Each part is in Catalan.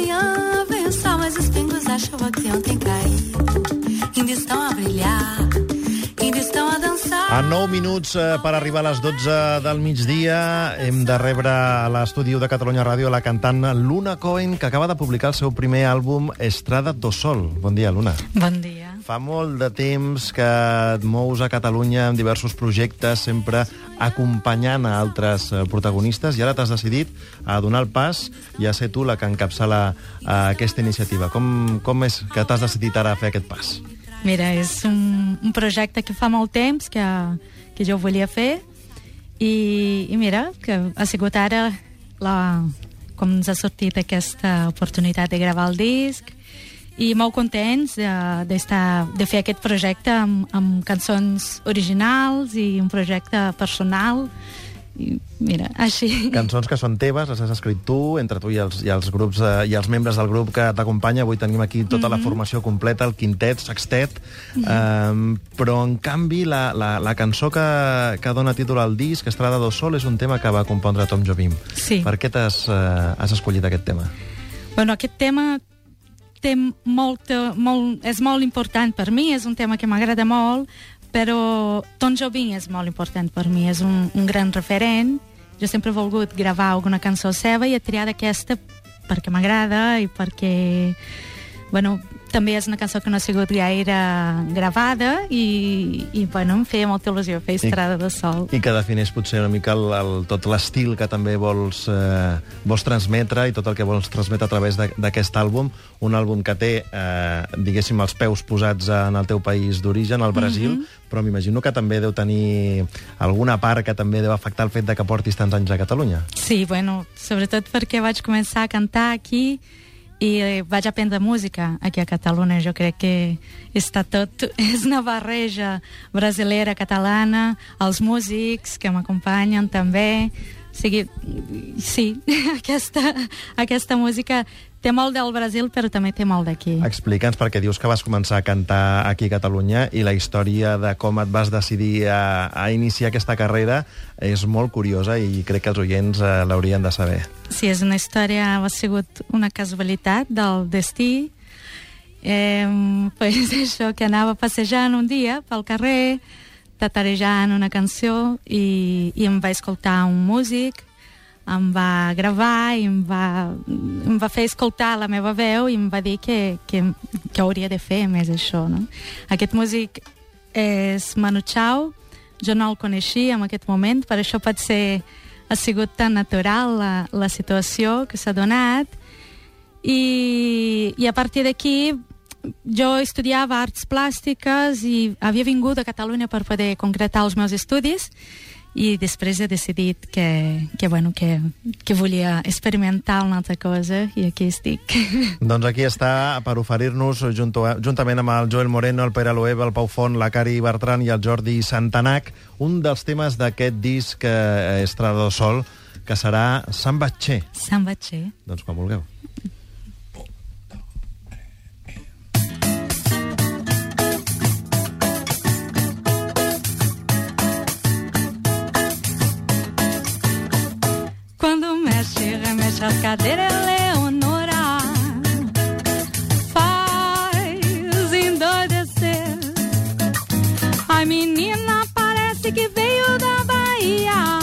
manhã vem o sol, mas os pingos da chuva que ontem caíram ainda estão a brilhar, a dançar. A 9 minuts eh, per arribar a les 12 del migdia hem de rebre a l'estudi de Catalunya Ràdio la cantant Luna Cohen, que acaba de publicar el seu primer àlbum Estrada do Sol. Bon dia, Luna. Bon dia. Fa molt de temps que et mous a Catalunya en diversos projectes, sempre acompanyant a altres eh, protagonistes, i ara t'has decidit a donar el pas i a ser tu la que encapçala eh, aquesta iniciativa. Com, com és que t'has decidit ara a fer aquest pas? Mira, és un, un projecte que fa molt temps que, que jo volia fer i, i mira, que ha sigut ara la, com ens ha sortit aquesta oportunitat de gravar el disc i molt contents de, de, estar, de fer aquest projecte amb, amb cançons originals i un projecte personal i mira, així... Cançons que són teves, les has escrit tu, entre tu i els, i els grups eh, i els membres del grup que t'acompanya. Avui tenim aquí tota mm -hmm. la formació completa, el quintet, sextet, mm -hmm. um, però en canvi la, la, la cançó que, que dona títol al disc, Estrada do Sol, és un tema que va compondre Tom Jobim. Sí. Per què t'has uh, has escollit aquest tema? Bueno, aquest tema té molt, molt, és molt important per mi, és un tema que m'agrada molt, però Tom Jobim és molt important per mi, és un, un gran referent. Jo sempre he volgut gravar alguna cançó seva i he triat aquesta perquè m'agrada i perquè bueno, també és una cançó que no ha sigut gaire gravada i, i bueno, em feia molta il·lusió fer Estrada de Sol. I que defineix potser una mica el, el, tot l'estil que també vols, eh, vols transmetre i tot el que vols transmetre a través d'aquest àlbum, un àlbum que té, eh, diguéssim, els peus posats en el teu país d'origen, al Brasil, mm -hmm. però m'imagino que també deu tenir alguna part que també deu afectar el fet de que portis tants anys a Catalunya. Sí, bueno, sobretot perquè vaig començar a cantar aquí i vaig aprendre música aquí a Catalunya. Jo crec que està tot... És una barreja brasilera, catalana, els músics que m'acompanyen també. O sigui, sí, aquesta, aquesta música té molt del Brasil, però també té molt d'aquí. Explica'ns, perquè dius que vas començar a cantar aquí a Catalunya i la història de com et vas decidir a, a iniciar aquesta carrera és molt curiosa i crec que els oients eh, l'haurien de saber. Sí, és una història, ha sigut una casualitat del destí. Eh, pues això, que anava passejant un dia pel carrer, tatarejant una cançó i, i em va escoltar un músic em va gravar i em va, em va fer escoltar la meva veu i em va dir que, que, que hauria de fer més això. No? Aquest músic és Manu Chao, jo no el coneixia en aquest moment, per això pot ser ha sigut tan natural la, la situació que s'ha donat i, i a partir d'aquí jo estudiava arts plàstiques i havia vingut a Catalunya per poder concretar els meus estudis i després he decidit que, que, bueno, que, que volia experimentar una altra cosa i aquí estic. Doncs aquí està per oferir-nos juntament amb el Joel Moreno, el Pere Loeb, el Pau Font, la Cari Bertran i el Jordi Santanac un dels temes d'aquest disc eh, Estrada Sol que serà Sambatxer. Sambatxer. Doncs quan vulgueu. A cadeira Eleonora faz endoidecer. A menina parece que veio da Bahia.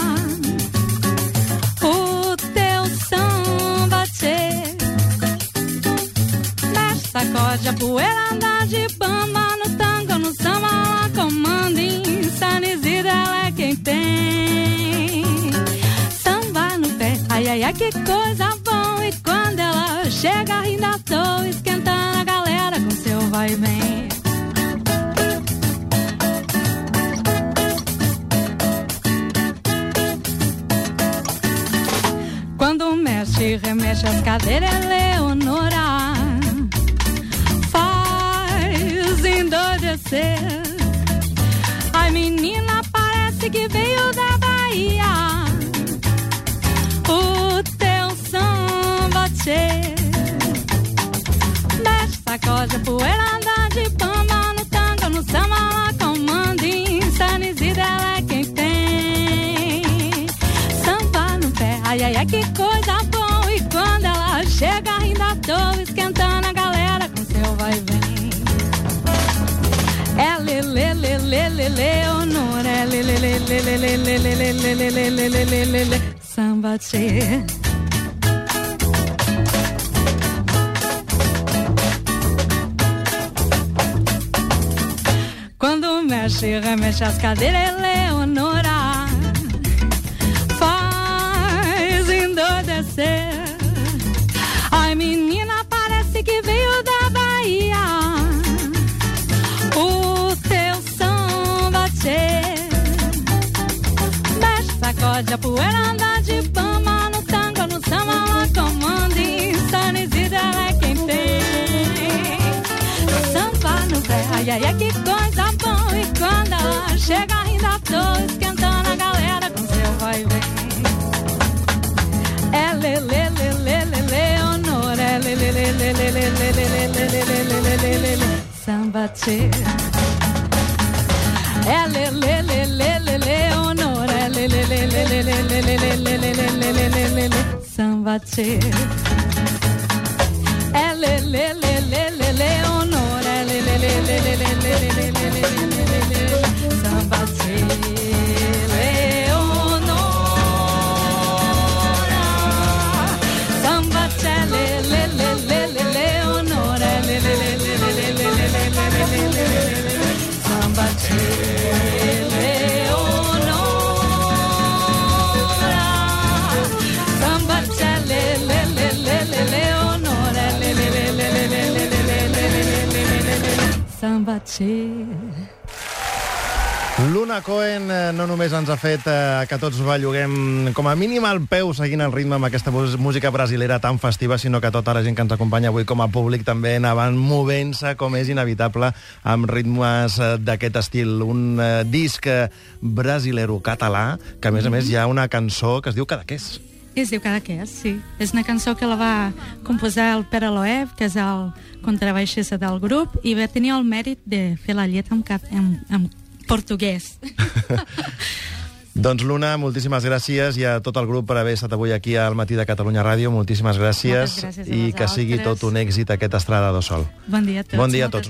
O teu samba tchê sacode a poeira, anda de bamba no tango, no samba, ela comanda em Sanizida, ela é quem tem. Samba no pé, ai ai que coisa E quando ela chega rindo à toa Esquentando a galera com seu vai e vem. Quando mexe, remexe as cadeiras Leonora. Faz endoidecer Ai menina, parece que veio da Bahia. O tchê Mexe, sacode a poeira, anda de pama No tango, no samba, ela comanda Insanizida, ela é quem tem Samba no pé, ai, ai, ai, que coisa bom E quando ela chega, ainda toa, esquentando a galera com seu vai e vem. É lele, lele, lele, Leonor, é lele, lele, lele, lele, lele, lele, lele, lele, lele, samba tchê. Quando mexe, remexe as cadeiras, Leonora faz endoidecer. Ai, menina, parece que veio da Bahia. O teu samba tchê. Mexe, sacode a poeira, anda de pama no tango, no samba, ela comanda. Insana ela é quem tem. Pé, ai, ai, ai, que coisa bom. E quando ela chega, ainda tô esquentando a galera com seu vai e vem. É lê, lê, lê, lê, lê, Leonor, é lê, lê, lê, lê, lê, lê, lê, lê, lê, lê, lê, lê, lê, lê, lê, lê, samba tchê. É lê, lê, lê, lê, lê, Leonor, é lê, lê, lê, lê, lê, lê, lê, lê, lê, lê, lê, lê, lê, lê, lê, samba. É lê, lê, lê, lê, lê, tchê. Luna Cohen eh, no només ens ha fet eh, que tots belluguem com a mínim al peu seguint el ritme amb aquesta música brasilera tan festiva, sinó que tota la gent que ens acompanya avui com a públic també anaven movent-se, com és inevitable, amb ritmes eh, d'aquest estil. Un disc brasilero català, que a més a més hi ha una cançó que es diu Cadaqués. Es diu Cadaqués, sí. És una cançó que la va composar el Pere Loeb, que és el contrabaixista del grup, i va tenir el mèrit de fer la lletra en, cap, en, en portuguès. Doncs Luna, moltíssimes gràcies i a tot el grup per haver estat avui aquí al Matí de Catalunya Ràdio. Moltíssimes gràcies, Moltes gràcies i que sigui tot un èxit aquest Estrada do Sol. Bon dia a tots. Bon dia a tots.